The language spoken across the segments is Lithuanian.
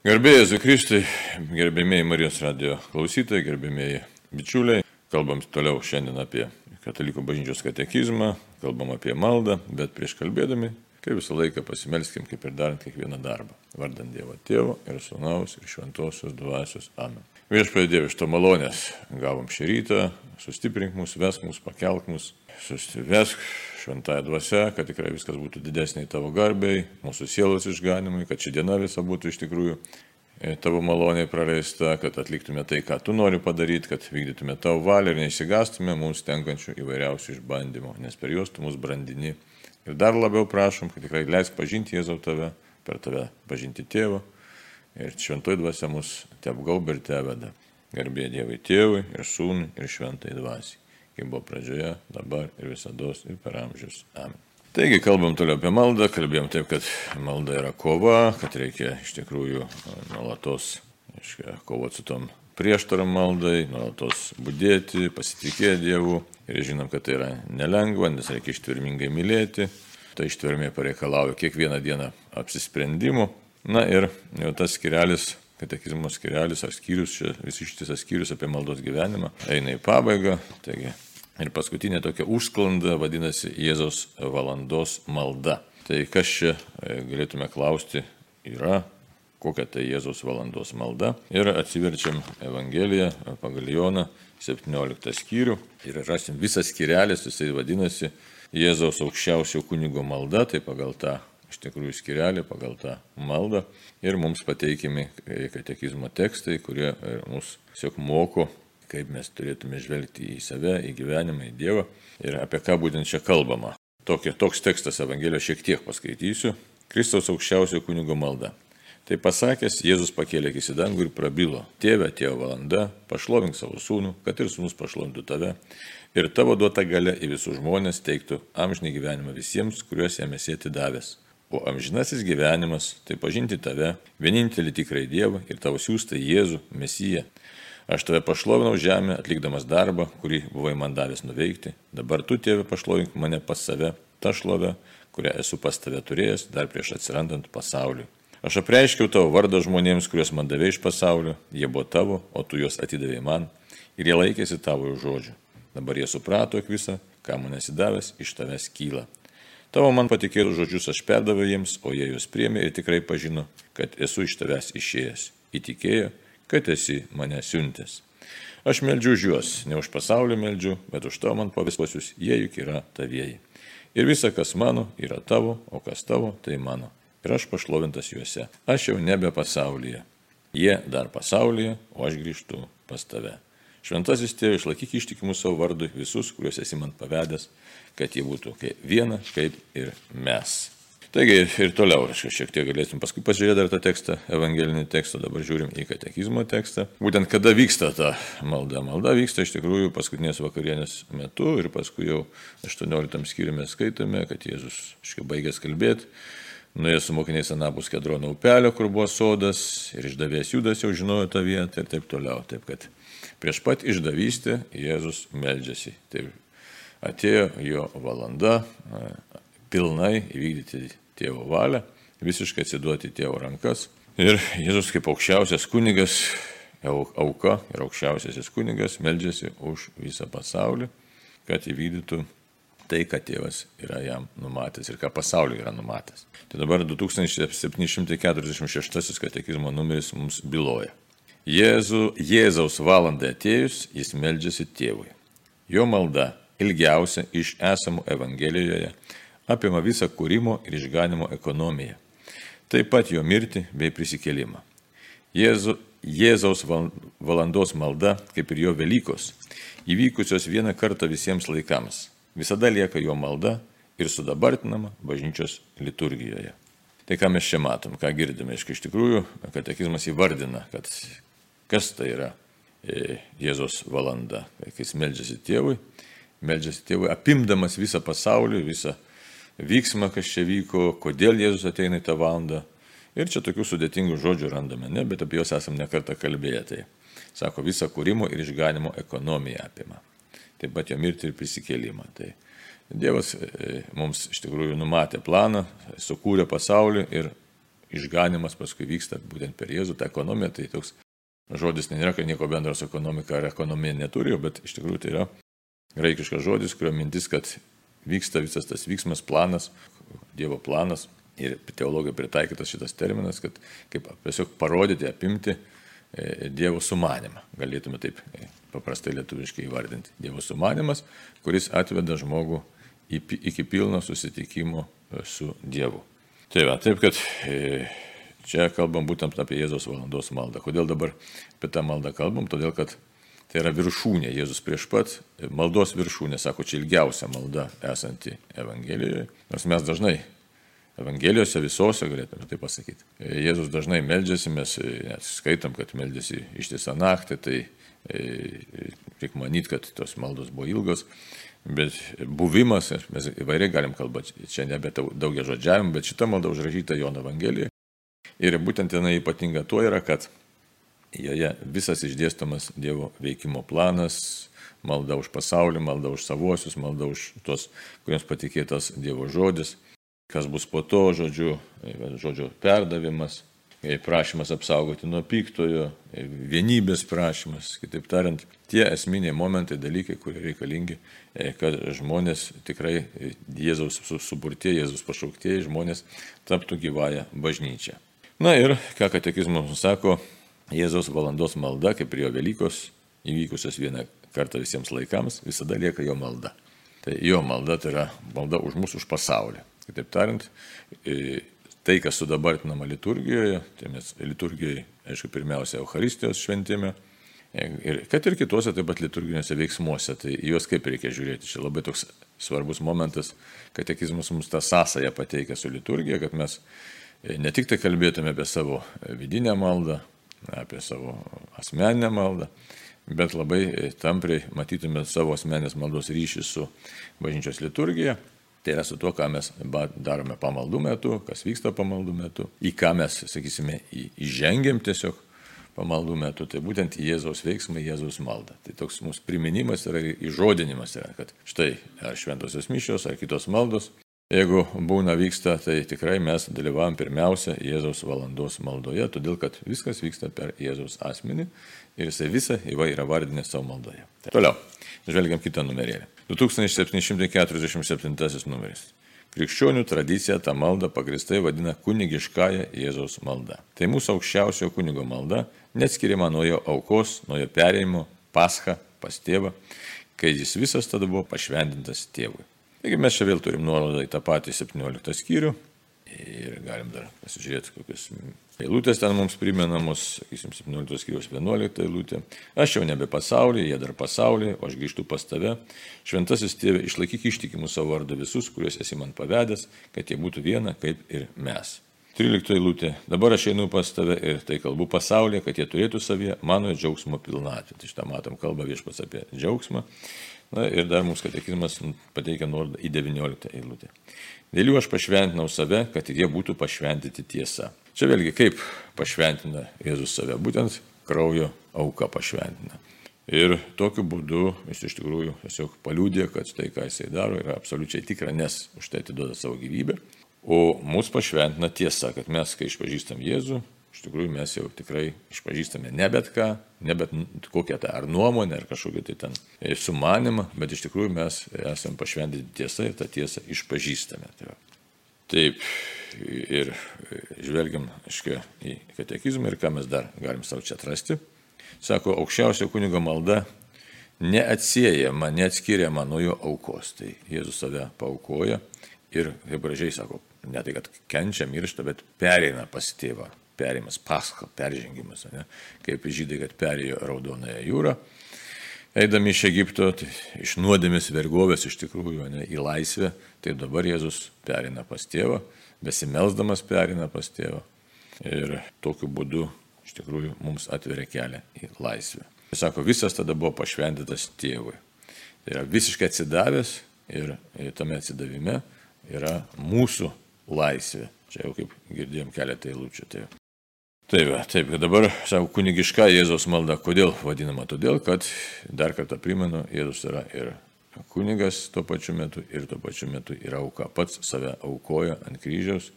Gerbėjai Zukristai, gerbėmėjai Marijos radio klausytojai, gerbėmėjai bičiuliai, kalbam toliau šiandien apie Katalikų bažnyčios katekizmą, kalbam apie maldą, bet prieš kalbėdami, kaip visą laiką pasimelskim, kaip ir darant kiekvieną darbą. Vardant Dievo Tėvo ir Sūnaus ir Šventosios Dvasios. Amen. Viešpatie Dieve, iš to malonės gavom šį rytą, sustiprink mus, vesk mus, pakelk mus, sustivesk šventąją dvasę, kad tikrai viskas būtų didesniai tavo garbiai, mūsų sielos išganimui, kad ši diena visa būtų iš tikrųjų e, tavo maloniai praleista, kad atliktume tai, ką tu nori padaryti, kad vykdytume tavo valią ir neįsigastume mums tenkančių įvairiausių išbandymų, nes per juos tu mus brandini. Ir dar labiau prašom, kad tikrai leisk pažinti Jėzau tave, per tave pažinti tėvą ir šventoji dvasia mus te apgaubė ir te veda. Garbė Dievui tėvui ir sūnui ir šventai dvasiai kaip buvo pradžioje, dabar ir visada ir per amžius. Amen. Taigi kalbam toliau apie maldą, kalbėjom taip, kad malda yra kova, kad reikia iš tikrųjų nuolatos kovoti su tom prieštaram maldai, nuolatos būdėti, pasitikėti Dievu. Ir žinom, kad tai yra nelengva, nes reikia ištvermingai mylėti. Tai ištvermė pareikalauja kiekvieną dieną apsisprendimų. Na ir jau tas skirelis katekizmo skirelis ar skyrius, čia visi ištisas skyrius apie maldos gyvenimą eina į pabaigą. Taigi Ir paskutinė tokia užsklanda vadinasi Jėzaus valandos malda. Tai kas čia e, galėtume klausti yra, kokia tai Jėzaus valandos malda. Ir atsiverčiam Evangeliją pagal Joną 17 skyrių ir rasim visas skyrelis, jisai vadinasi Jėzaus aukščiausio kunigo malda, tai pagal tą iš tikrųjų skirelį, pagal tą maldą. Ir mums pateikimi katekizmo tekstai, kurie mus tiesiog moko kaip mes turėtume žvelgti į save, į gyvenimą, į Dievą ir apie ką būtent čia kalbama. Tokia, toks tekstas Evangelijos šiek tiek paskaitysiu. Kristaus aukščiausio kunigo malda. Tai pasakęs, Jėzus pakėlė akis į dangų ir prabilo, Tėve, atėjo valanda, pašlovink savo sūnų, kad ir sūnus pašlovintų tave, ir tavo duota gale į visus žmonės teiktų amžinį gyvenimą visiems, kuriuos jam esi atidavęs. O amžinasis gyvenimas tai pažinti tave, vienintelį tikrai Dievą ir tavo siūstą Jėzų, Mesiją, Aš tave pašlovinau žemę, atlikdamas darbą, kurį buvai man davęs nuveikti. Dabar tu, tėve, pašlovink mane pas save, tą šlovę, kurią esu pas tave turėjęs dar prieš atsirandant pasauliui. Aš apreiškiau tavo vardą žmonėms, kuriuos man davė iš pasaulio, jie buvo tavo, o tu juos atidavėjai man ir jie laikėsi tavo žodžių. Dabar jie suprato, jog visą, ką man esi davęs, iš tavęs kyla. Tavo man patikėtų žodžius aš perdaviau jiems, o jie juos priemė ir tikrai pažino, kad esu iš tavęs išėjęs. Įtikėjo kad esi mane siuntęs. Aš meldžiu už juos, ne už pasaulį meldžiu, bet už tavo man pavisuosius, jie juk yra tavieji. Ir visa, kas mano, yra tavo, o kas tavo, tai mano. Ir aš pašlovintas juose. Aš jau nebe pasaulyje. Jie dar pasaulyje, o aš grįžtu pas tave. Šventasis tėvai, išlaikyk ištikimus savo vardui visus, kuriuos esi man pavedęs, kad jie būtų kaip viena, kaip ir mes. Taigi ir toliau, aš šiek tiek galėsim paskui pasižiūrėti dar tą tekstą, evangelinį tekstą, dabar žiūrim į katekizmo tekstą. Būtent kada vyksta ta malda. Malda vyksta iš tikrųjų paskutinės vakarienės metu ir paskui jau 18 skyriumi skaitome, kad Jėzus iškai baigęs kalbėti. Nuėjo su mokiniais Anapus Kedrono upelio, kur buvo sodas ir išdavės Judas jau žinojo tą vietą ir taip toliau. Taip kad prieš pat išdavystę Jėzus meldžiasi. Taip atėjo jo valanda pilnai įvykdyti tėvo valią, visiškai atsiduoti tėvo rankas. Ir Jėzus kaip aukščiausias kunigas, auka ir aukščiausiasis kunigas meldžiasi už visą pasaulį, kad įvykdytų tai, ką tėvas yra jam numatęs ir ką pasauliu yra numatęs. Tai dabar 2746 katekizmo numeris mums byloja. Jėzu, Jėzaus valandai atėjus, jis meldžiasi tėvui. Jo malda ilgiausia iš esamų Evangelijoje apima visą kūrimo ir išganimo ekonomiją. Taip pat jo mirtį bei prisikėlimą. Jėzu, Jėzaus valandos malda, kaip ir jo Velykos, įvykusios vieną kartą visiems laikams, visada lieka jo malda ir sudabartinama bažnyčios liturgijoje. Tai ką mes čia matom, ką girdime, iš tikrųjų, katekizmas įvardina, kad kas tai yra e, Jėzos valanda, kai jis meldžiasi tėvui, meldžiasi tėvui, apimdamas visą pasaulį, visą vyksmą, kas čia vyko, kodėl Jėzus ateina į tą valandą. Ir čia tokių sudėtingų žodžių randame, ne, bet apie juos esam nekartą kalbėję. Tai sako, visą kūrimo ir išganimo ekonomiją apima. Taip pat jo mirtį ir prisikėlimą. Tai Dievas e, mums iš tikrųjų numatė planą, sukūrė pasaulį ir išganimas paskui vyksta būtent per Jėzų, ta ekonomija, tai toks žodis nėra, kad nieko bendro su ekonomika ar ekonomija neturi, bet iš tikrųjų tai yra graikiškas žodis, kurio mintis, kad vyksta visas tas vyksmas, planas, Dievo planas ir teologija pritaikytas šitas terminas, kad kaip tiesiog parodyti, apimti e, Dievo sumanimą. Galėtume taip e, paprastai lietuviškai įvardinti. Dievo sumanimas, kuris atveda žmogų iki pilno susitikimo e, su Dievu. Tai va, taip kad čia kalbam būtent apie Jėzos valandos maldą. Kodėl dabar apie tą maldą kalbam? Todėl, kad Tai yra viršūnė, Jėzus prieš pat, maldos viršūnė, sako, čia ilgiausia malda esanti Evangelijoje. Nors mes dažnai Evangelijose visose galėtume tai pasakyti. Jėzus dažnai meldžiasi, mes net skaitom, kad meldžiasi ištisą naktį, tai e, reikia manyti, kad tos maldos buvo ilgos. Bet buvimas, mes įvairiai galim kalbėti, čia nebe daugia žodžiavim, bet šita malda užrašyta Jono Evangelijoje. Ir būtent jinai ypatinga tuo yra, kad Joje visas išdėstomas Dievo veikimo planas, malda už pasaulį, malda už savuosius, malda už tos, kuriems patikėtas Dievo žodis, kas bus po to, žodžiu, žodžio perdavimas, prašymas apsaugoti nuo piktojo, vienybės prašymas, kitaip tariant, tie esminiai momentai, dalykai, kurie reikalingi, kad žmonės tikrai Jėzaus suburtieji, Jėzaus pašauktieji žmonės taptų gyvąją bažnyčią. Na ir ką katekizmas sako, Jėzaus valandos malda, kaip ir jo Velykos, įvykusios vieną kartą visiems laikams, visada lieka jo malda. Tai jo malda tai yra malda už mūsų, už pasaulį. Kitaip tariant, tai, kas sudabartinama liturgijoje, tai mes liturgijoje, aišku, pirmiausia, Euharistijos šventėme. Ir kad ir kitose taip pat liturginiuose veiksmuose, tai juos kaip reikia žiūrėti. Čia labai toks svarbus momentas, katekizmas mums tą sąsąją pateikia su liturgija, kad mes ne tik tai kalbėtume apie savo vidinę maldą, apie savo asmeninę maldą, bet labai tampriai matytume savo asmeninės maldos ryšį su bažnyčios liturgija. Tai yra su tuo, ką mes darome pamaldų metu, kas vyksta pamaldų metu, į ką mes, sakysime, įžengiam tiesiog pamaldų metu, tai būtent Jėzaus veiksmai, Jėzaus malda. Tai toks mūsų priminimas yra įžodinimas, yra, kad štai ar šventosios mišios, ar kitos maldos Jeigu būna vyksta, tai tikrai mes dalyvavom pirmiausia Jėzaus valandos maldoje, todėl kad viskas vyksta per Jėzaus asmenį ir jisai visą įvairią vardinę savo maldoje. Tai toliau, žvelgiam kitą numerėlį. 2747 numeris. Krikščionių tradicija tą maldą pagristai vadina kunigiškąją Jėzaus maldą. Tai mūsų aukščiausio kunigo malda, neatskiriama nuo jo aukos, nuo jo perėjimo, pascha pas tėvą, kai jis visas tada buvo pašventintas tėvui. Taigi mes čia vėl turim nuorodą į tą patį 17 skyrių ir galim dar pasižiūrėti, kokios eilutės ten mums primenamos, sakysim, 17 skyrius 11 eilutė. Aš jau nebe pasaulyje, jie dar pasaulyje, o aš grįžtu pas tave. Šventasis tėve, išlaikyk ištikimus savo vardą visus, kuriuos esi man pavedęs, kad jie būtų viena kaip ir mes. 13 eilutė. Dabar aš einu pas tave ir tai kalbu pasaulyje, kad jie turėtų savyje mano džiaugsmo pilnatvę. Tai šitą matom kalbą viešpas apie džiaugsmą. Na ir dar mums katekizmas pateikia nuorodą į 19 eilutę. Dėl jų aš pašventinau save, kad jie būtų pašventinti tiesa. Čia vėlgi kaip pašventina Jėzus save, būtent kraujo auka pašventina. Ir tokiu būdu jis iš tikrųjų tiesiog paliūdė, kad tai, ką jisai daro, yra absoliučiai tikra, nes už tai atiduoda savo gyvybę. O mus pašventina tiesa, kad mes, kai išpažįstam Jėzų, iš tikrųjų mes jau tikrai išpažįstame ne bet ką, ne bet kokią tą ar nuomonę, ar kažkokį tai ten e, sumanimą, bet iš tikrųjų mes esame pašventinti tiesą ir tą tiesą išpažįstame. Tai. Taip, ir e, žvelgiam, aiškiai, į katekizmą ir ką mes dar galim savo čia atrasti. Sako, aukščiausio kunigo malda neatsiejama, neatskiriama nuo jo aukos. Tai Jėzus save paukoja ir, kaip gražiai sako, ne tai, kad kenčia, miršta, bet pereina pas tėvą perėjimas, pascha, peržengimas, ne? kaip žydai, kad perėjo Raudonąją jūrą. Eidami iš Egipto, tai iš nuodėmės vergovės iš tikrųjų ne, į laisvę, tai dabar Jėzus perina pas tėvą, besimelsdamas perina pas tėvą. Ir tokiu būdu iš tikrųjų mums atveria kelią į laisvę. Jis sako, visas tada buvo pašventytas tėvui. Tai yra visiškai atsidavęs ir tame atsidavime yra mūsų laisvė. Čia jau kaip girdėjom keletą eilučių. Tai Taip, taip, dabar savo kunigiška Jėzaus malda. Kodėl vadinama? Todėl, kad, dar kartą primenu, Jėzus yra ir kunigas tuo pačiu metu ir tuo pačiu metu yra auka. Pats save aukoja ant kryžiaus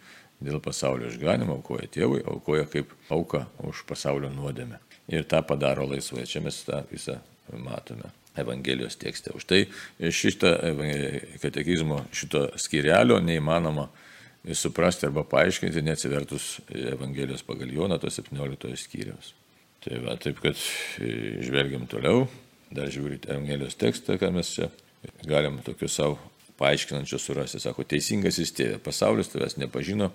dėl pasaulio išganimo, aukoja tėvui, aukoja kaip auka už pasaulio nuodėmę. Ir tą padaro laisvai. Čia mes tą visą matome. Evangelijos tekste. Už tai šitą katekizmo, šito skirelio neįmanoma suprasti arba paaiškinti, neatsivertus Evangelijos pagal Joną, to 17 skyriaus. Tai va, taip kad žvelgiam toliau, dar žiūrite Evangelijos tekstą, ką mes čia galim tokiu savo paaiškinančiu surasti. Sako, teisingas jis tėvė, pasaulis tavęs nepažino,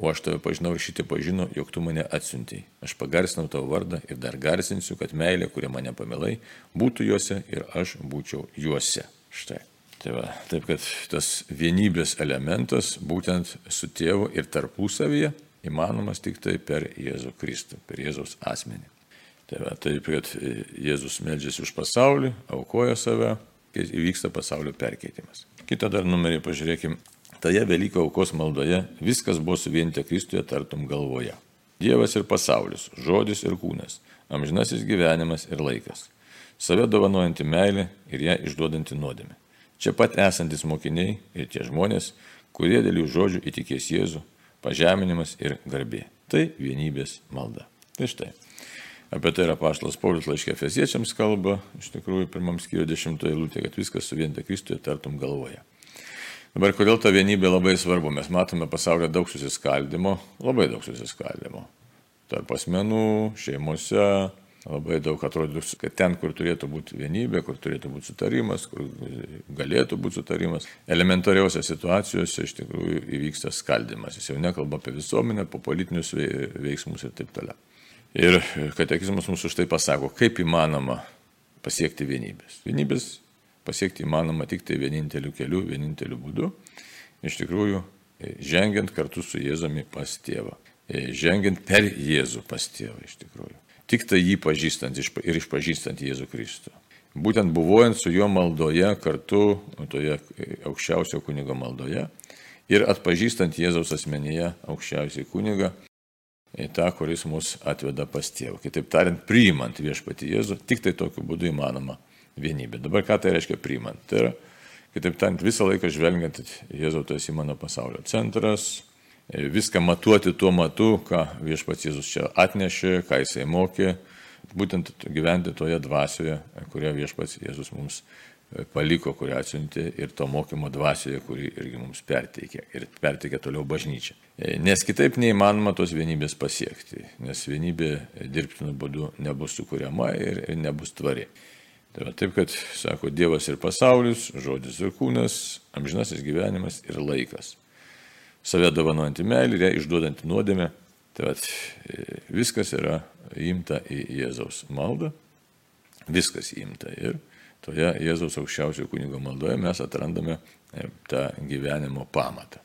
o aš tave pažinau ir šitie pažino, jog tu mane atsiuntėjai. Aš pagarsinau tavo vardą ir dar garsinsiu, kad meilė, kuria mane pamilai, būtų juose ir aš būčiau juose. Štai. Tai va, taip kad tas vienybės elementas būtent su tėvu ir tarpusavyje įmanomas tik tai per Jėzų Kristų, per Jėzaus asmenį. Tai va, taip, kad Jėzus medžiasi už pasaulį, aukoja save, įvyksta pasaulio perkeitimas. Kita dar numerį pažiūrėkim Toje Velyko aukos maldoje viskas buvo suvienita Kristuje tartum galvoje. Dievas ir pasaulis, žodis ir kūnas, amžinasis gyvenimas ir laikas. Save dovanojanti meilė ir ją išduodanti nuodėmė. Čia pat esantis mokiniai ir tie žmonės, kurie dėl jų žodžių įtikės Jėzų, pažeminimas ir garbė. Tai vienybės malda. Tai štai. Apie tai yra paštas Paulius laiškė Fesiečiams kalba, iš tikrųjų, pirmam skyriui dešimtoje lūtė, kad viskas suvienita Kristuje tartum galvoje. Dabar kodėl ta vienybė labai svarbu? Mes matome pasaulyje daug susiskaldimo, labai daug susiskaldimo. Tarp asmenų, šeimose, labai daug atrodo, kad ten, kur turėtų būti vienybė, kur turėtų būti sutarimas, kur galėtų būti sutarimas, elementariausiose situacijose iš tikrųjų įvyksta skaldimas. Jis jau nekalba apie visuomenę, apie politinius veiksmus ir taip toliau. Ir katekizmas mums už tai pasako, kaip įmanoma pasiekti vienybės. Vienybės pasiekti įmanoma tik tai vieninteliu keliu, vieninteliu būdu. Iš tikrųjų, žengiant kartu su Jėzumi pas tėvą. Žengiant per Jėzų pas tėvą iš tikrųjų. Tik tai jį pažįstant ir išpažįstant Jėzų Kristų. Būtent buvojant su juo maldoje kartu, toje aukščiausio kunigo maldoje ir atpažįstant Jėzaus asmenyje aukščiausiai kunigą, tą, kuris mus atveda pas tėvą. Kitaip tariant, priimant viešpati Jėzų, tik tai tokiu būdu įmanoma vienybė. Dabar ką tai reiškia priimant? Tai yra, kitaip tariant, visą laiką žvelgiant, Jėzau, tu esi mano pasaulio centras, e, viską matuoti tuo matu, ką viešpats Jėzus čia atnešė, ką jisai mokė, būtent gyventi toje dvasioje, kurią viešpats Jėzus mums e, paliko, kurią atsiuntė ir to mokymo dvasioje, kurį irgi mums perteikė ir perteikė toliau bažnyčia. E, nes kitaip neįmanoma tos vienybės pasiekti, nes vienybė dirbtiniu būdu nebus sukūriama ir, ir nebus tvari. Tai va, taip, kad sako Dievas ir pasaulis, žodis ir kūnas, amžinasis gyvenimas ir laikas. Save dovanojantį ją išduodantį nuodėmę. Tai va, e, viskas yra įimta į Jėzaus maldą. Viskas įimta. Ir toje Jėzaus aukščiausio kunigo maldoje mes atrandame e, tą gyvenimo pamatą.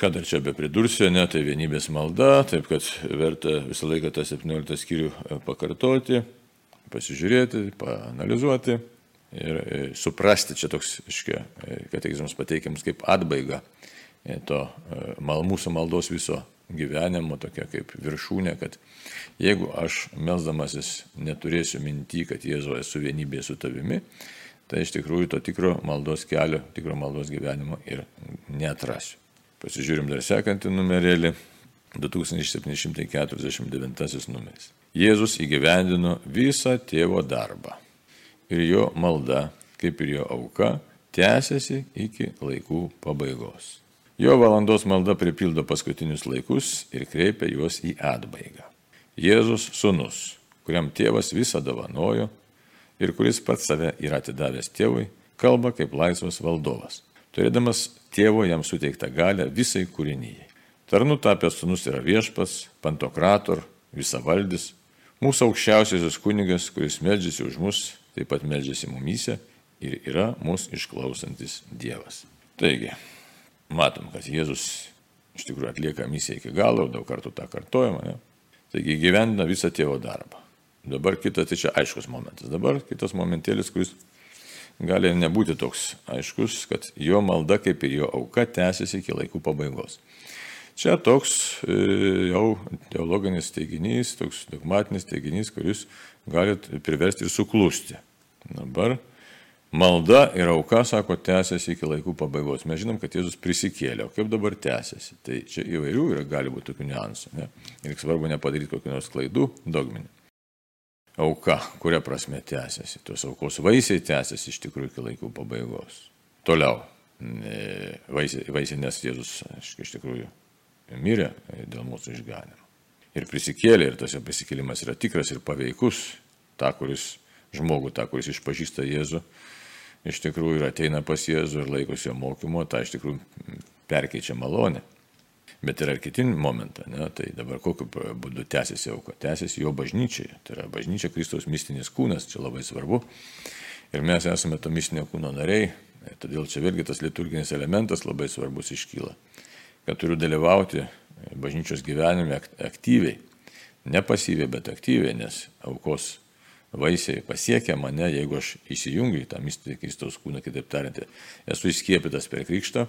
Ką dar čia be pridursiu, ne, tai vienybės malda, taip kad verta visą laiką tą 17 skyrių e, pakartoti pasižiūrėti, paanalizuoti ir suprasti, čia toks, iškia, e, katekizmas pateikiamas kaip atbaiga to mal, mūsų maldos viso gyvenimo, tokia kaip viršūnė, kad jeigu aš melzdamasis neturėsiu minti, kad Jėzu esu vienybėje su tavimi, tai iš tikrųjų to tikro maldos kelio, tikro maldos gyvenimo ir neatrasiu. Pasižiūrim dar sekantį numerėlį, 2749 numeris. Jėzus įgyvendino visą tėvo darbą. Ir jo malda, kaip ir jo auka, tęsiasi iki laikų pabaigos. Jo valandos malda pripildo paskutinius laikus ir kreipia juos į atbaigą. Jėzus sunus, kuriam tėvas visą dovanojo ir kuris pats save yra atidavęs tėvui, kalba kaip laisvas valdovas, turėdamas tėvo jam suteiktą galę visai kūrinyjei. Tarnu tapęs sunus yra viešpas, pantokrator, visavaldis, Mūsų aukščiausiasis kunigas, kuris medžiasi už mus, taip pat medžiasi mumyse ir yra mūsų išklausantis Dievas. Taigi, matom, kad Jėzus iš tikrųjų atlieka misiją iki galo, daug kartų tą kartojama. Ne? Taigi gyvendina visą tėvo darbą. Dabar kitas, tai čia aiškus momentas. Dabar kitas momentėlis, kuris gali nebūti toks aiškus, kad jo malda kaip ir jo auka tęsiasi iki laikų pabaigos. Čia toks e, jau teologinis teiginys, toks dogmatinis teiginys, kuris gali priversti ir suklusti. Dabar Malda ir auka, sako, tęsiasi iki laikų pabaigos. Mes žinom, kad Jėzus prisikėlė, o kaip dabar tęsiasi. Tai čia įvairių yra, gali būti tokių niuansų. Ne? Ir svarbu nepadaryti kokių nors klaidų dogminį. Auka, kuria prasme tęsiasi. Tos aukos vaisiai tęsiasi iš tikrųjų iki laikų pabaigos. Toliau. Vaisiai, vaisiai nes Jėzus iš tikrųjų mirė dėl mūsų išganimo. Ir prisikėlė, ir tas jo prisikėlimas yra tikras ir paveikus. Ta, kuris žmogų, tą, kuris išpažįsta Jėzų, iš tikrųjų ir ateina pas Jėzų ir laikosi jo mokymo, tą iš tikrųjų perkeičia malonę. Bet yra ir kiti momentą, ne? tai dabar kokiu būdu tęsiasi auka. Tęsiasi jo bažnyčiai. Tai yra bažnyčia Kristaus mistinis kūnas, čia labai svarbu. Ir mes esame to mistinio kūno nariai, todėl čia vėlgi tas liturginis elementas labai svarbus iškyla. Kad turiu dalyvauti bažnyčios gyvenime aktyviai. Ne pasyviai, bet aktyviai, nes aukos vaisiai pasiekia mane, jeigu aš įsijungiu į tą mistinį Kristaus kūną, kitaip tariant, esu įskiepytas per krikštą,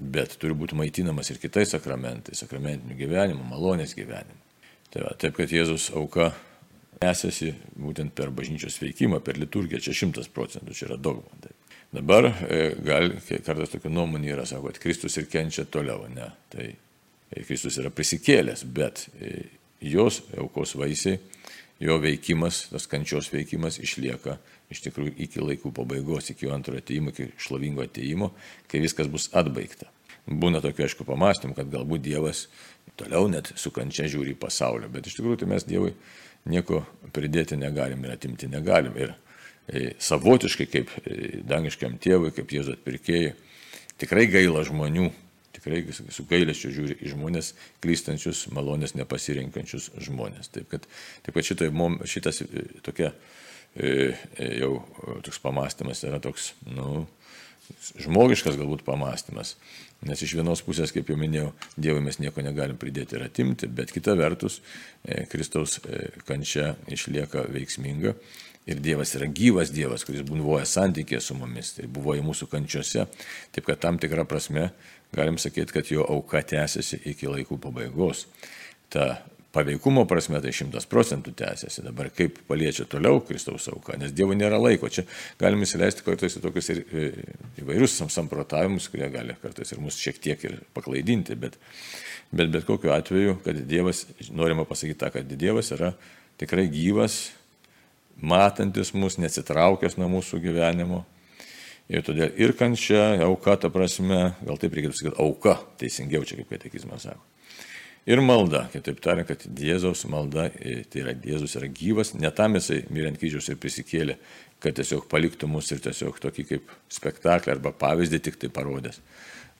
bet turiu būti maitinamas ir kitais sakramentais, sakramentiniu gyvenimu, malonės gyvenimu. Tai va, taip, kad Jėzus auka esasi būtent per bažnyčios veikimą, per liturgiją, čia šimtas procentų, čia yra dogma. Taip. Dabar e, gal kartais tokia nuomonė yra, sako, kad Kristus ir kenčia toliau, ne. Tai e, Kristus yra prisikėlęs, bet e, jos aukos vaisiai jo veikimas, tas kančios veikimas išlieka iš tikrųjų iki laikų pabaigos, iki jo antrojo ateimo, iki šlovingo ateimo, kai viskas bus atbaigta. Būna tokių, aišku, pamastymų, kad galbūt Dievas toliau net su kančia žiūri į pasaulį, bet iš tikrųjų tai mes Dievui nieko pridėti negalim ir atimti negalim. Ir e, savotiškai kaip e, dangiškiam tėvui, kaip Jėzus atpirkėjai, tikrai gaila žmonių, tikrai su gailesčiu žiūri į žmonės, klystančius, malonės nepasirinkančius žmonės. Taip kad, taip kad šitoj, šitas e, tokia e, e, jau toks pamastymas yra toks, nu, žmogiškas galbūt pamastymas. Nes iš vienos pusės, kaip jau minėjau, Dievui mes nieko negalim pridėti ir atimti, bet kita vertus, Kristaus kančia išlieka veiksminga. Ir Dievas yra gyvas Dievas, kuris buvoja santykėje su mumis, tai buvo į mūsų kančiose. Taip kad tam tikrą prasme galim sakyti, kad jo auka tęsiasi iki laikų pabaigos. Ta paveikumo prasme tai šimtas procentų tęsiasi. Dabar kaip paliečia toliau Kristaus auka, nes Dievo nėra laiko. Čia galime įsileisti kartais tokius ir e, įvairius samprotavimus, kurie gali kartais ir mus šiek tiek ir paklaidinti, bet, bet bet kokiu atveju, kad Dievas, norima pasakyti tą, kad Dievas yra tikrai gyvas, matantis mus, nesitraukęs nuo mūsų gyvenimo Ir todėl ir kančia, auka, ta prasme, gal taip reikėtų sakyti, auka, teisingiau čia kaip katekizmas sako. Ir malda, kitaip tariant, kad Jėzaus malda, e, tai yra Jėzus yra gyvas, ne tam jisai mirant kryžiaus ir prisikėlė, kad tiesiog paliktų mus ir tiesiog tokį kaip spektaklį arba pavyzdį tik tai parodęs.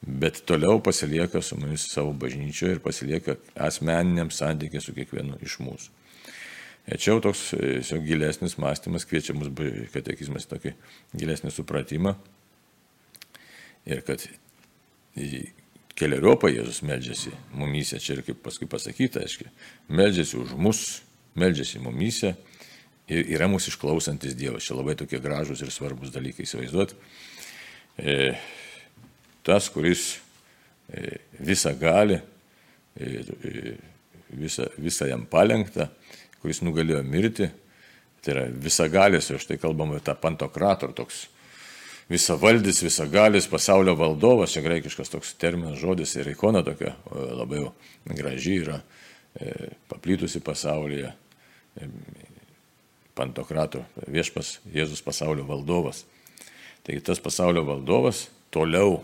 Bet toliau pasilieka su mumis savo bažnyčioje ir pasilieka asmeniniam santykiai su kiekvienu iš mūsų. Čia jau toks tiesiog gilesnis mąstymas kviečia mus katekizmas tokį gilesnį supratimą. Ir kad keliariopą Jėzus medžiasi mumyse, čia ir kaip paskui pasakyta, aiškiai, medžiasi už mus, medžiasi mumyse ir yra mūsų išklausantis Dievas. Čia labai tokie gražus ir svarbus dalykai įsivaizduoti. E, tas, kuris e, visą gali, e, e, visą, visą jam palengta, kuris nugalėjo mirti. Tai yra visagalis, ir štai kalbame apie tą pantokrator, toks visavaldis, visagalis, pasaulio valdovas, čia graikiškas toks terminas, žodis ir ikona tokia labai graži yra, e, paplytusi pasaulyje. E, pantokrator, viešpas Jėzus pasaulio valdovas. Taigi tas pasaulio valdovas toliau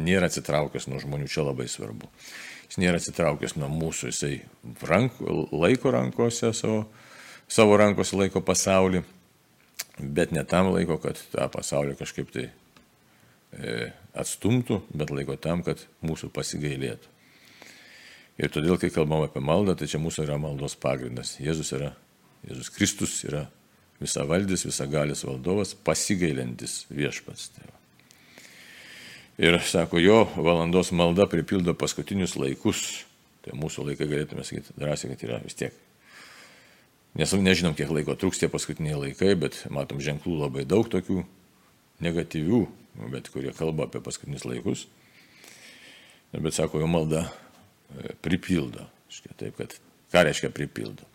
nėra atsitraukęs nuo žmonių, čia labai svarbu jis nėra atsitraukęs nuo mūsų, jisai rank, laiko rankose savo, savo rankose laiko pasaulį, bet ne tam laiko, kad tą pasaulį kažkaip tai e, atstumtų, bet laiko tam, kad mūsų pasigailėtų. Ir todėl, kai kalbam apie maldą, tai čia mūsų yra maldos pagrindas. Jėzus yra, Jėzus Kristus yra visavaldis, visagalis valdovas, pasigailintis viešpats. Tai Ir sako, jo valandos malda pripildo paskutinius laikus. Tai mūsų laikai galėtume sakyti drąsiai, kad yra vis tiek. Nes nežinom, kiek laiko truks tie paskutiniai laikai, bet matom ženklų labai daug tokių negatyvių, bet kurie kalba apie paskutinius laikus. Bet sako, jo malda e, pripildo. Taip, kad ką reiškia pripildo?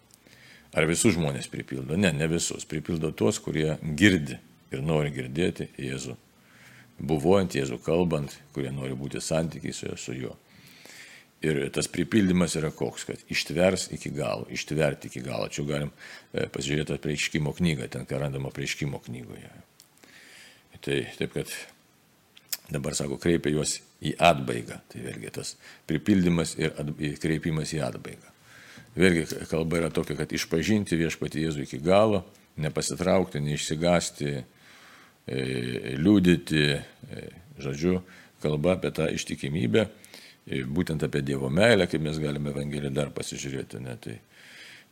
Ar visus žmonės pripildo? Ne, ne visus. Pripildo tuos, kurie girdi ir nori girdėti Jėzų, buvojant Jėzų kalbant, kurie nori būti santykiai su, su juo. Ir tas pripildymas yra koks, kad ištvers iki galo, ištverti iki galo. Čia galim e, pasižiūrėti prieiškimo knygą, ten ką randama prieiškimo knygoje. Tai taip, kad dabar sako, kreipia juos į atbaigą. Tai vėlgi tas pripildymas ir at, kreipimas į atbaigą. Vėlgi kalba yra tokia, kad išpažinti viešpati Jėzų iki galo, nepasitraukti, neišsigasti, liūdyti, e, žodžiu, kalba apie tą ištikimybę, e, būtent apie Dievo meilę, kaip mes galime Evangeliją dar pasižiūrėti. Ne? Tai,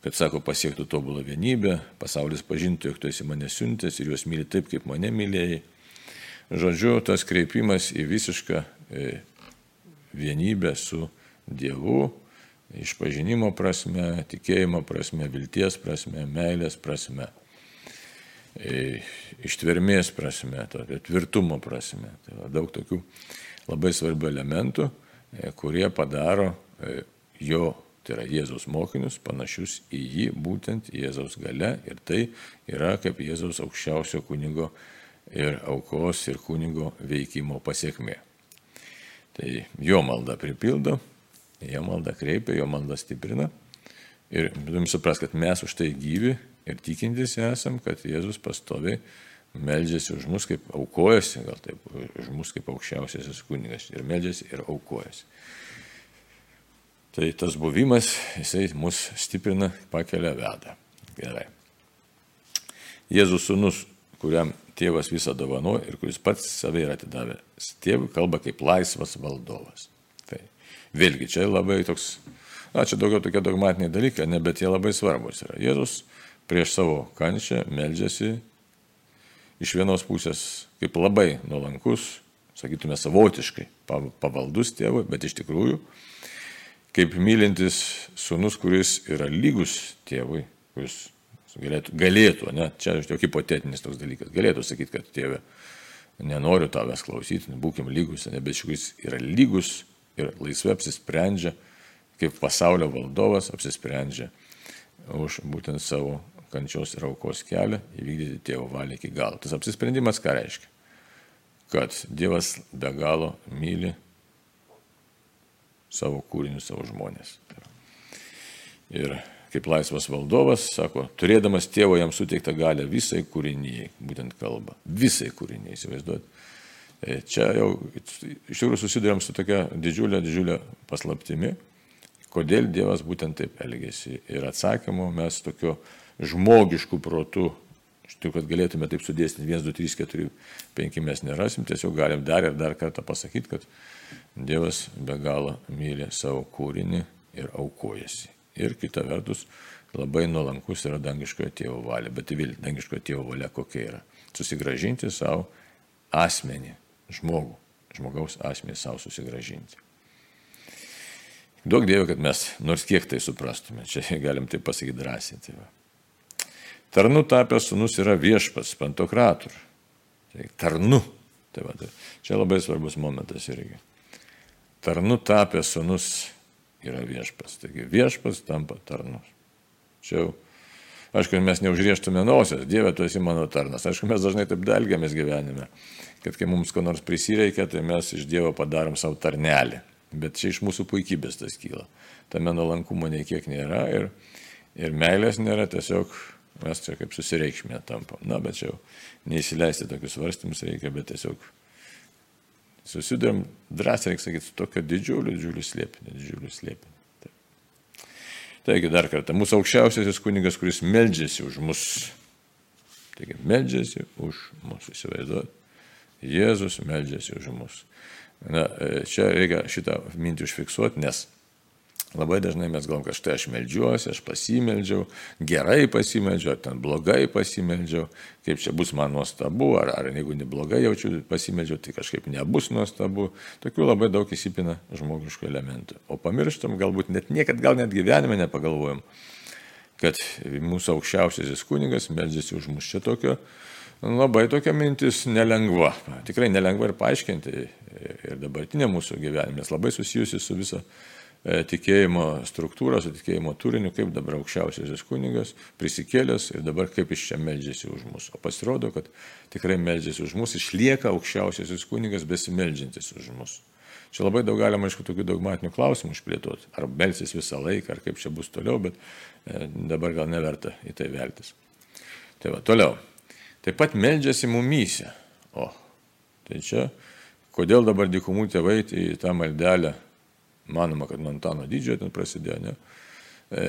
kad sako, pasiektų tobulą vienybę, pasaulis pažintų, jog tu esi mane siuntęs ir juos myli taip, kaip mane mylėjai. Žodžiu, tas kreipimas į visišką vienybę su Dievu, išpažinimo prasme, tikėjimo prasme, vilties prasme, meilės prasme, e, ištvermės prasme, tvirtumo prasme. Tai va, daug tokių labai svarbių elementų, e, kurie padaro e, jo, tai yra Jėzaus mokinius, panašius į jį, būtent Jėzaus gale ir tai yra kaip Jėzaus aukščiausio kunigo ir aukos ir kunigo veikimo pasiekmė. Tai jo malda pripildo, jo malda kreipia, jo malda stiprina. Ir turim supras, kad mes už tai gyvi ir tikintis esam, kad Jėzus pastoviai meldžiasi už mus kaip aukojasi, gal taip, už mus kaip aukščiausiasis kunigas. Ir meldžiasi ir aukojasi. Tai tas buvimas, jisai mus stiprina, pakelia, veda. Gerai. Jėzus sunus, kuriam tėvas visą dovanoja ir kuris pats save yra atidavęs tėvui, kalba kaip laisvas valdovas. Vėlgi, čia labai toks, na, čia daugiau tokie dogmatiniai dalykai, ne, bet jie labai svarbus yra. Jėzus prieš savo kančią meldžiasi iš vienos pusės kaip labai nuolankus, sakytume, savotiškai pavaldus tėvui, bet iš tikrųjų kaip mylintis sunus, kuris yra lygus tėvui, kuris galėtų, galėtų ne, čia jau hipotetinis toks dalykas, galėtų sakyti, kad tėvė, nenoriu tavęs klausyti, būkim lygus, ne, bet jis yra lygus ir laisvai apsisprendžia, kaip pasaulio valdovas apsisprendžia už būtent savo kančios ir aukos kelią įvykdyti tėvo valią iki galo. Tas apsisprendimas ką reiškia? Kad Dievas be galo myli savo kūrinius, savo žmonės. Ir kaip laisvas valdovas, sako, turėdamas tėvo jam suteiktą galę visai kūrinyjei, būtent kalba, visai kūrinyjei, įsivaizduot, E, čia jau iš tikrųjų susidurėm su tokia didžiulė, didžiulė paslaptimi, kodėl Dievas būtent taip elgėsi. Ir atsakymų mes tokiu žmogišku protu, tikrųjų, kad galėtume taip sudėstinti 1, 2, 3, 4, 5 mes nerasim, tiesiog galim dar ir dar kartą pasakyti, kad Dievas be galo myli savo kūrinį ir aukojasi. Ir kita vertus, labai nuolankus yra dangiškojo tėvo valia, bet vėl dangiškojo tėvo valia kokia yra. Susigražinti savo asmenį, žmogų, žmogaus asmenį savo susigražinti. Daug dievo, kad mes nors kiek tai suprastume, čia galim tai pasakyti drąsiai. Tai tarnu tapęs sunus yra viešpas, pantokratur. Tai tarnu. Tai va, tai čia labai svarbus momentas irgi. Tarnu tapęs sunus yra viešpas. Taigi viešpas tampa tarnus. Čia jau Aišku, mes neužrieštume nosios, Dieve, tu esi mano tarnas. Aišku, mes dažnai taip dalgiamės gyvenime kad kai mums ko nors prisireikia, tai mes iš Dievo padarom savo tarnelį. Bet čia iš mūsų puikybės tas kyla. Tame nuolankumo nei kiek nėra ir, ir meilės nėra, tiesiog mes čia kaip susireikšmė tampam. Na, bet čia jau neįsileisti tokius svarstymus reikia, bet tiesiog susidurėm, drąsiai reikia sakyti, su tokio didžiuliu, didžiuliu slėpiniu, didžiuliu slėpiniu. Taigi dar kartą, mūsų aukščiausiasis kunigas, kuris meldžiasi už mus. Taigi, meldžiasi už mus, įsivaizduoti. Jėzus meldžiasi už mus. Na, e, čia reikia šitą mintį užfiksuoti, nes labai dažnai mes galvom, kad štai aš meldžiuosi, aš pasimeldžiau, gerai pasimeldžiau, ar ten blogai pasimeldžiau, kaip čia bus man nuostabu, ar, ar jeigu neblogai jaučiu pasimeldžiau, tai kažkaip nebus nuostabu. Tokių labai daug įsipina žmogiškų elementų. O pamirštam, galbūt net niekad, gal net gyvenime nepagalvojom, kad mūsų aukščiausiasis kunigas meldžiasi už mus čia tokio labai tokia mintis nelengva. Tikrai nelengva ir paaiškinti. Ir dabartinė mūsų gyvenimas labai susijusi su viso e, tikėjimo struktūrą, su tikėjimo turiniu, kaip dabar aukščiausiasis kunigas prisikėlęs ir dabar kaip jis čia meldžiasi už mus. O pasirodo, kad tikrai meldžiasi už mus, išlieka aukščiausiasis kunigas besimeldžiantis už mus. Čia labai daug galima, aišku, tokių dogmatinių klausimų išplėtoti. Ar belsis visą laiką, ar kaip čia bus toliau, bet e, dabar gal neverta į tai veltis. Tai va, toliau. Taip pat meldžiasi mumyse. O, tai čia, kodėl dabar dikumų tėvai į tą maldelę, manoma, kad nuo Antano didžiojo ten prasidėjo, ne? E,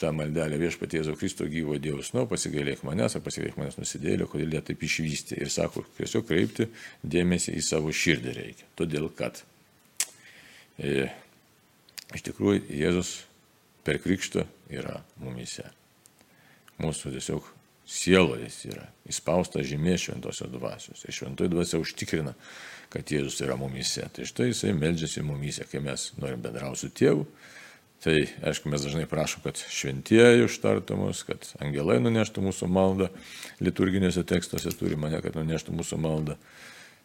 tą maldelę viešpatie Jėzau Kristo gyvo Dievas, nu, pasigailėk manęs, ar pasigailėk manęs nusidėlio, kodėl jie taip išvystė. Ir sako, tiesiog kreipti dėmesį į savo širdį reikia. Todėl, kad E, iš tikrųjų, Jėzus per krikštą yra mumise. Mūsų tiesiog sieloje yra įspausta žymė šventosios dvasios. Ir šventoji dvasia užtikrina, kad Jėzus yra mumise. Tai štai jisai meldžiasi mumise, kai mes norim bendrauti su tėvu. Tai, aišku, mes dažnai prašom, kad šventieji užtartų mus, kad angelai nuneštų mūsų maldą. Liturginėse tekstuose turi mane, kad nuneštų mūsų maldą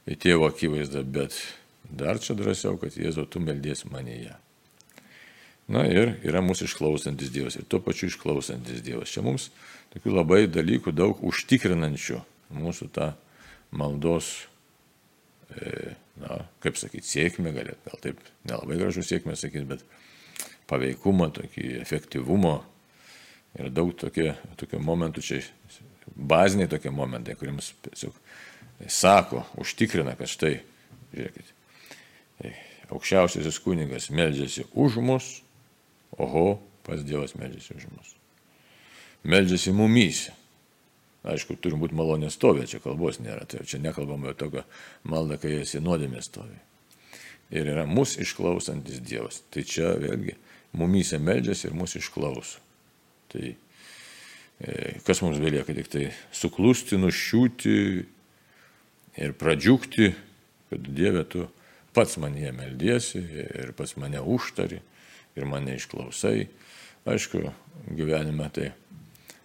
į tėvo akivaizdą, bet Dar čia drąsiau, kad Jėzau, tu meldies manyje. Na ir yra mūsų išklausantis Dievas ir tuo pačiu išklausantis Dievas. Čia mums tokių labai dalykų daug užtikrinančių mūsų tą maldos, na, kaip sakyti, sėkmę, gal, gal taip nelabai gražu sėkmę sakyti, bet paveikumą, tokį efektyvumą. Ir daug tokie, tokių momentų čia, baziniai tokie momentai, kuriems tiesiog sako, užtikrina, kad štai, žiūrėkit, aukščiausiasis kunigas meldžiasi už mus, oho, pas Dievas meldžiasi už mus. Meldžiasi mumyse. Aišku, turi būti malonė stovė, čia kalbos nėra, tai čia nekalbama apie tokią maldą, kai esi nuodėmė stovi. Ir yra mūsų išklausantis Dievas. Tai čia vėlgi mumyse meldžiasi ir mūsų išklauso. Tai e, kas mums belieka, tik tai suklusti, nušiūti ir pradžiūkti, kad Dieve tu pats mane meldiesi ir pats mane užtari ir mane išklausai. Aišku, gyvenime tai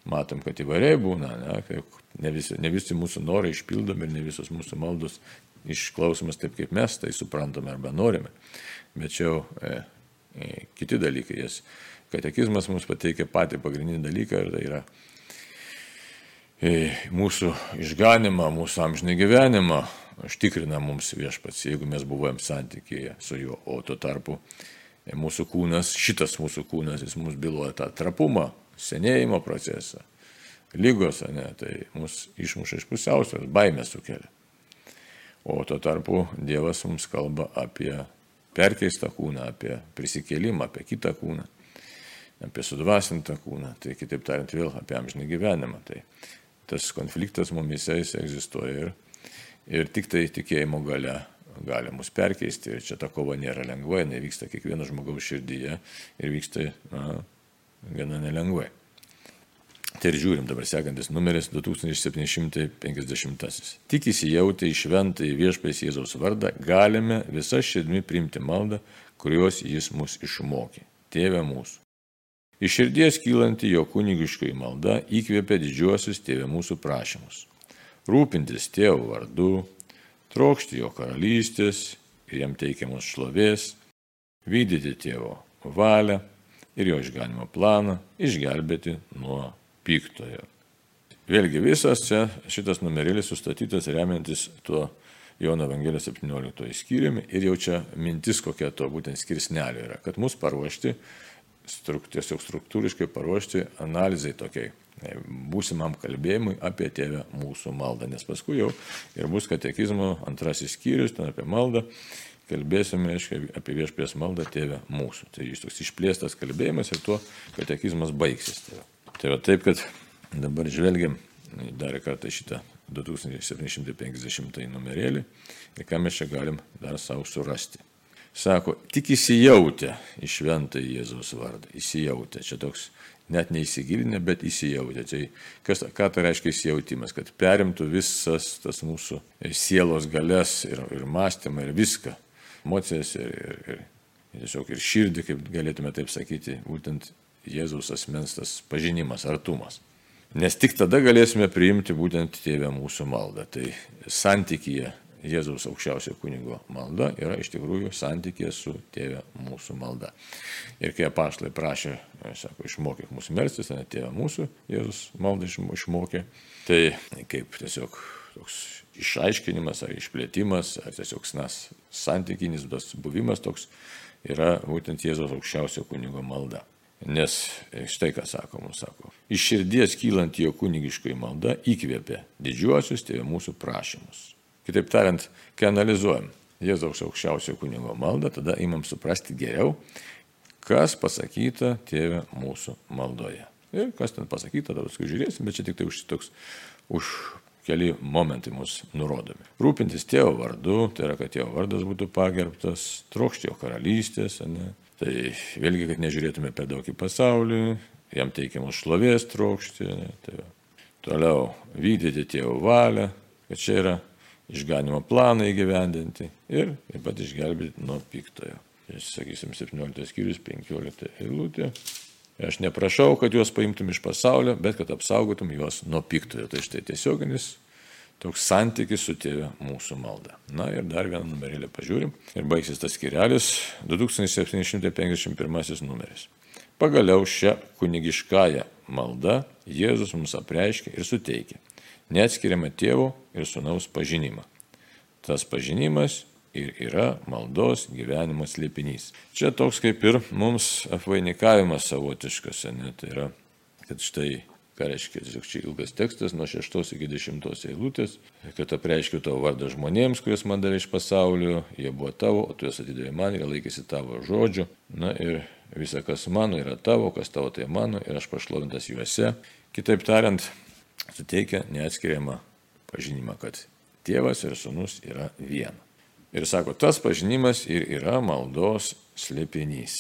matom, kad įvairiai būna, ne, ne, visi, ne visi mūsų norai išpildomi ir ne visos mūsų maldos išklausomas taip, kaip mes tai suprantame arba norime. Bet čia jau e, e, kiti dalykai, jas katekizmas mums pateikia patį pagrindinį dalyką ir tai yra e, mūsų išganimą, mūsų amžinį gyvenimą, užtikrina mums viešpats, jeigu mes buvom santykėje su juo, o tuo tarpu e, mūsų kūnas, šitas mūsų kūnas, jis mums byloja tą trapumą, senėjimo procesą, lygos, ne, tai mus išmuša iš pusiausvės, baimę sukelia. O tuo tarpu Dievas mums kalba apie perkeistą kūną, apie prisikėlimą, apie kitą kūną, apie sudvasintą kūną, tai kitaip tariant vėl apie amžinį gyvenimą. Tai tas konfliktas mumise jis egzistuoja ir Ir tik tai tikėjimo gale gali mus perkeisti. Ir čia ta kova nėra lengva, jinai vyksta kiekvieno žmogaus širdyje ir vyksta na, gana nelengvai. Tai ir žiūrim dabar sekantis numeris 2750. Tik įsijautę į šventą į viešpės Jėzaus vardą galime visą širdimi priimti maldą, kurios jis mus išmokė. Tėve mūsų. Iš širdies kylanti jo kunigiškoji malda įkvėpia didžiuosius tėvė mūsų prašymus rūpintis tėvo vardu, trokšti jo karalystės ir jam teikiamos šlovės, vykdyti tėvo valią ir jo išganimo planą, išgelbėti nuo piktojo. Vėlgi visas čia šitas numerėlis sustatytas remiantis tuo Jono Evangelijos 17 skyriumi ir jau čia mintis kokia to būtent skirsnelio yra, kad mus paruošti, struk, tiesiog struktūriškai paruošti analizai tokiai būsimam kalbėjimui apie tėvę mūsų maldą, nes paskui jau ir bus katekizmo antrasis skyrius, ten apie maldą, kalbėsime reiškia, apie viešpės maldą tėvę mūsų. Tai jis toks išplėstas kalbėjimas ir tuo katekizmas baigsis. Tai, tai va taip, kad dabar žvelgiam dar kartą šitą 2750 numerėlį ir ką mes čia galim dar savo surasti. Sako, tik įsijautę į šventą Jėzaus vardą. Įsijautę. Čia toks net neįsigilinę, bet įsijautę. Tai kas, ką tai reiškia įsijautimas, kad perimtų visas tas mūsų sielos galės ir, ir mąstymą ir viską, emocijas ir, ir, ir, tiesiog ir širdį, kaip galėtume taip sakyti, būtent Jėzaus asmens tas pažinimas, artumas. Nes tik tada galėsime priimti būtent tėvę mūsų maldą. Tai santykyje Jėzaus aukščiausio kunigo malda yra iš tikrųjų santykė su tėvė mūsų malda. Ir kai apaštlai prašė, sako, išmokyk mūsų melstis, ne tėvė mūsų, Jėzus maldą išmokė, tai kaip tiesiog toks išaiškinimas ar išplėtimas, ar tiesiog nas, santykinis buvimas toks yra būtent Jėzaus aukščiausio kunigo malda. Nes štai ką sako mums sako. Iš širdies kylant jo kunigiškoji malda įkvėpė didžiuosius tėvė mūsų prašymus. Kitaip tariant, kai analizuojam Jėzaus aukščiausio kunigo maldą, tada imam suprasti geriau, kas pasakyta tėvė mūsų maldoje. Ir kas ten pasakyta, tada paskui žiūrėsim, bet čia tik tai už toks, už keli momentai mus nurodomi. Rūpintis tėvo vardu, tai yra, kad tėvo vardas būtų pagerbtas, trokšti jo karalystės, ne, Tai vėlgi, kad nežiūrėtume per daug į pasaulį, jam teikiamos šlovės trokšti. Ne, tai va. Toliau vykdyti tėvo valią, kad čia yra išganimo planą įgyvendinti ir taip pat išgelbėti nuo piktojo. Ir, sakysim, 17 skyrius, 15 eilutė. Aš neprašau, kad juos paimtum iš pasaulio, bet kad apsaugotum juos nuo piktojo. Tai štai tiesioginis toks santykis su tėvė mūsų malda. Na ir dar vieną numerėlį pažiūrim. Ir baigsis tas skirelis 2751 numeris. Pagaliau šią kunigiškąją maldą Jėzus mums apreiškia ir suteikia neatskiriamą tėvo ir sunaus pažinimą. Tas pažinimas ir yra maldos gyvenimo slėpinys. Čia toks kaip ir mums apvainikavimas savotiškas, ne? tai yra, kad štai Ką reiškia, tiesiog čia ilgas tekstas nuo 6 iki 10 eilutės, kad apreiškiu tavo vardą žmonėms, kuriuos man davė iš pasaulio, jie buvo tavo, o tu juos atidavai man ir laikėsi tavo žodžių. Na ir visa, kas mano, yra tavo, kas tavo tai mano ir aš pašlovintas juose. Kitaip tariant, suteikia neatskiriamą pažinimą, kad tėvas ir sunus yra viena. Ir sako, tas pažinimas ir yra maldos slėpinys.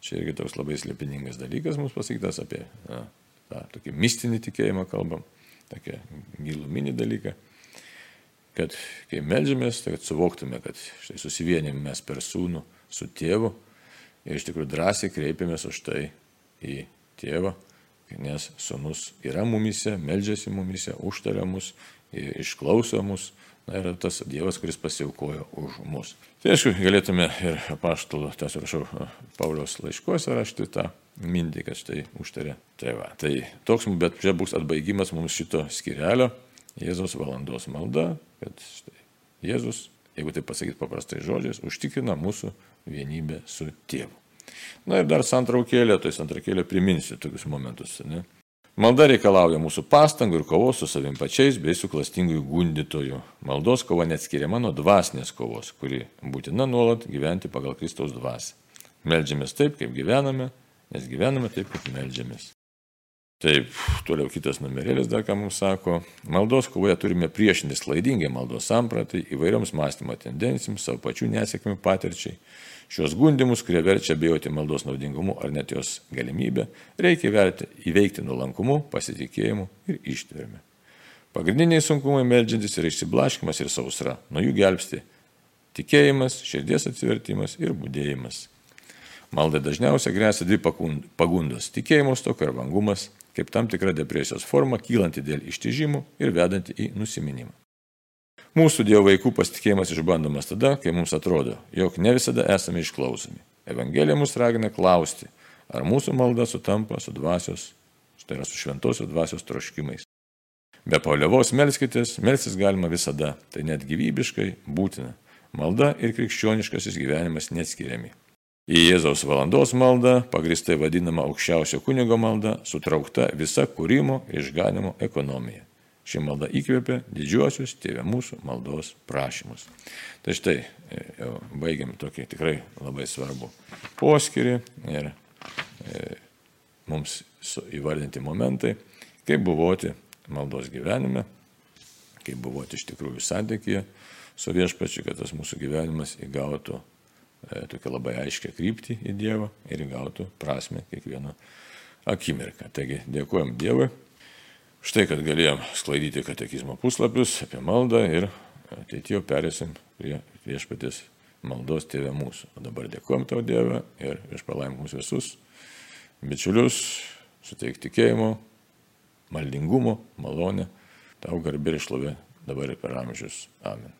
Čia irgi toks labai slėpiningas dalykas mums pasakytas apie na, tą tokį mistinį tikėjimą kalbam, tokį giluminį dalyką, kad kai melžiamės, tai kad suvoktume, kad štai susivienim mes per sūnų su tėvu ir iš tikrųjų drąsiai kreipiamės už tai į tėvą, nes sūnus yra mumise, melžiasi mumise, užtaria mus, išklauso mus, na, yra tas Dievas, kuris pasiaukojo už mus. Tai aišku, galėtume ir apaštalų, tas rašau, Pauliaus laiškuose rašti tą mintį, kad štai užtarė tėvą. Tai toks, bet čia bus atbaigimas mums šito skirelio, Jėzaus valandos malda, kad štai Jėzus, jeigu tai pasakyti paprastai žodžiais, užtikrina mūsų vienybę su tėvu. Na ir dar santraukėlė, tai santraukėlė priminsiu tokius momentus. Ne? Malda reikalauja mūsų pastangų ir kovos su savim pačiais bei su klastingųjų gundytojų. Maldos kova neatskiriama nuo dvasinės kovos, kuri būtina nuolat gyventi pagal Kristaus dvasę. Meldžiamės taip, kaip gyvename, nes gyvename taip, kaip melžiamės. Taip, toliau kitas numerėlis dar ką mums sako. Maldos kovoje turime priešintis klaidingai maldos sampratai, įvairioms mąstymo tendencijoms, savo pačių nesėkmių patirčiai. Šios gundimus, kurie verčia bijoti maldos naudingumu ar net jos galimybę, reikia verti, įveikti nuolankumu, pasitikėjimu ir ištverme. Pagrindiniai sunkumai melžiantis yra išsiblaškimas ir sausra. Nuo jų gelbsti tikėjimas, širdies atsivertimas ir būdėjimas. Maldai dažniausiai grėsia dvi pagundos - tikėjimo stoka ir vangumas, kaip tam tikra depresijos forma, kylanti dėl ištižimų ir vedanti į nusiminimą. Mūsų Dievo vaikų pasitikėjimas išbandomas tada, kai mums atrodo, jog ne visada esame išklausomi. Evangelija mus ragina klausti, ar mūsų malda sutampa su dvasios, tai yra su šventosios dvasios troškimais. Be paliovos melskitės, melsis galima visada, tai net gyvybiškai būtina. Malda ir krikščioniškasis gyvenimas neatskiriami. Į Jėzaus valandos maldą, pagristai vadinama aukščiausio kunigo malda, sutraukta visa kūrimo išganimo ekonomija. Ši malda įkvėpė didžiuosius tėvė mūsų maldos prašymus. Tai štai, e, jau baigiam tokį tikrai labai svarbų poskirį ir e, mums įvardinti momentai, kaip buvoti maldos gyvenime, kaip buvoti iš tikrųjų santykėje su viešpačiu, kad tas mūsų gyvenimas įgautų tokią labai aiškę kryptį į Dievą ir įgautų prasme kiekvieną akimirką. Taigi dėkojom Dievui už tai, kad galėjom sklaidyti katekizmo puslapius apie maldą ir ateityje perėsim prie viešpatės maldos tėvė mūsų. O dabar dėkojom tau Dievą ir išpalaim mūsų visus bičiulius, suteik tikėjimo, maldingumo, malonę, tau garbė ir šlovė dabar ir per amžius. Amen.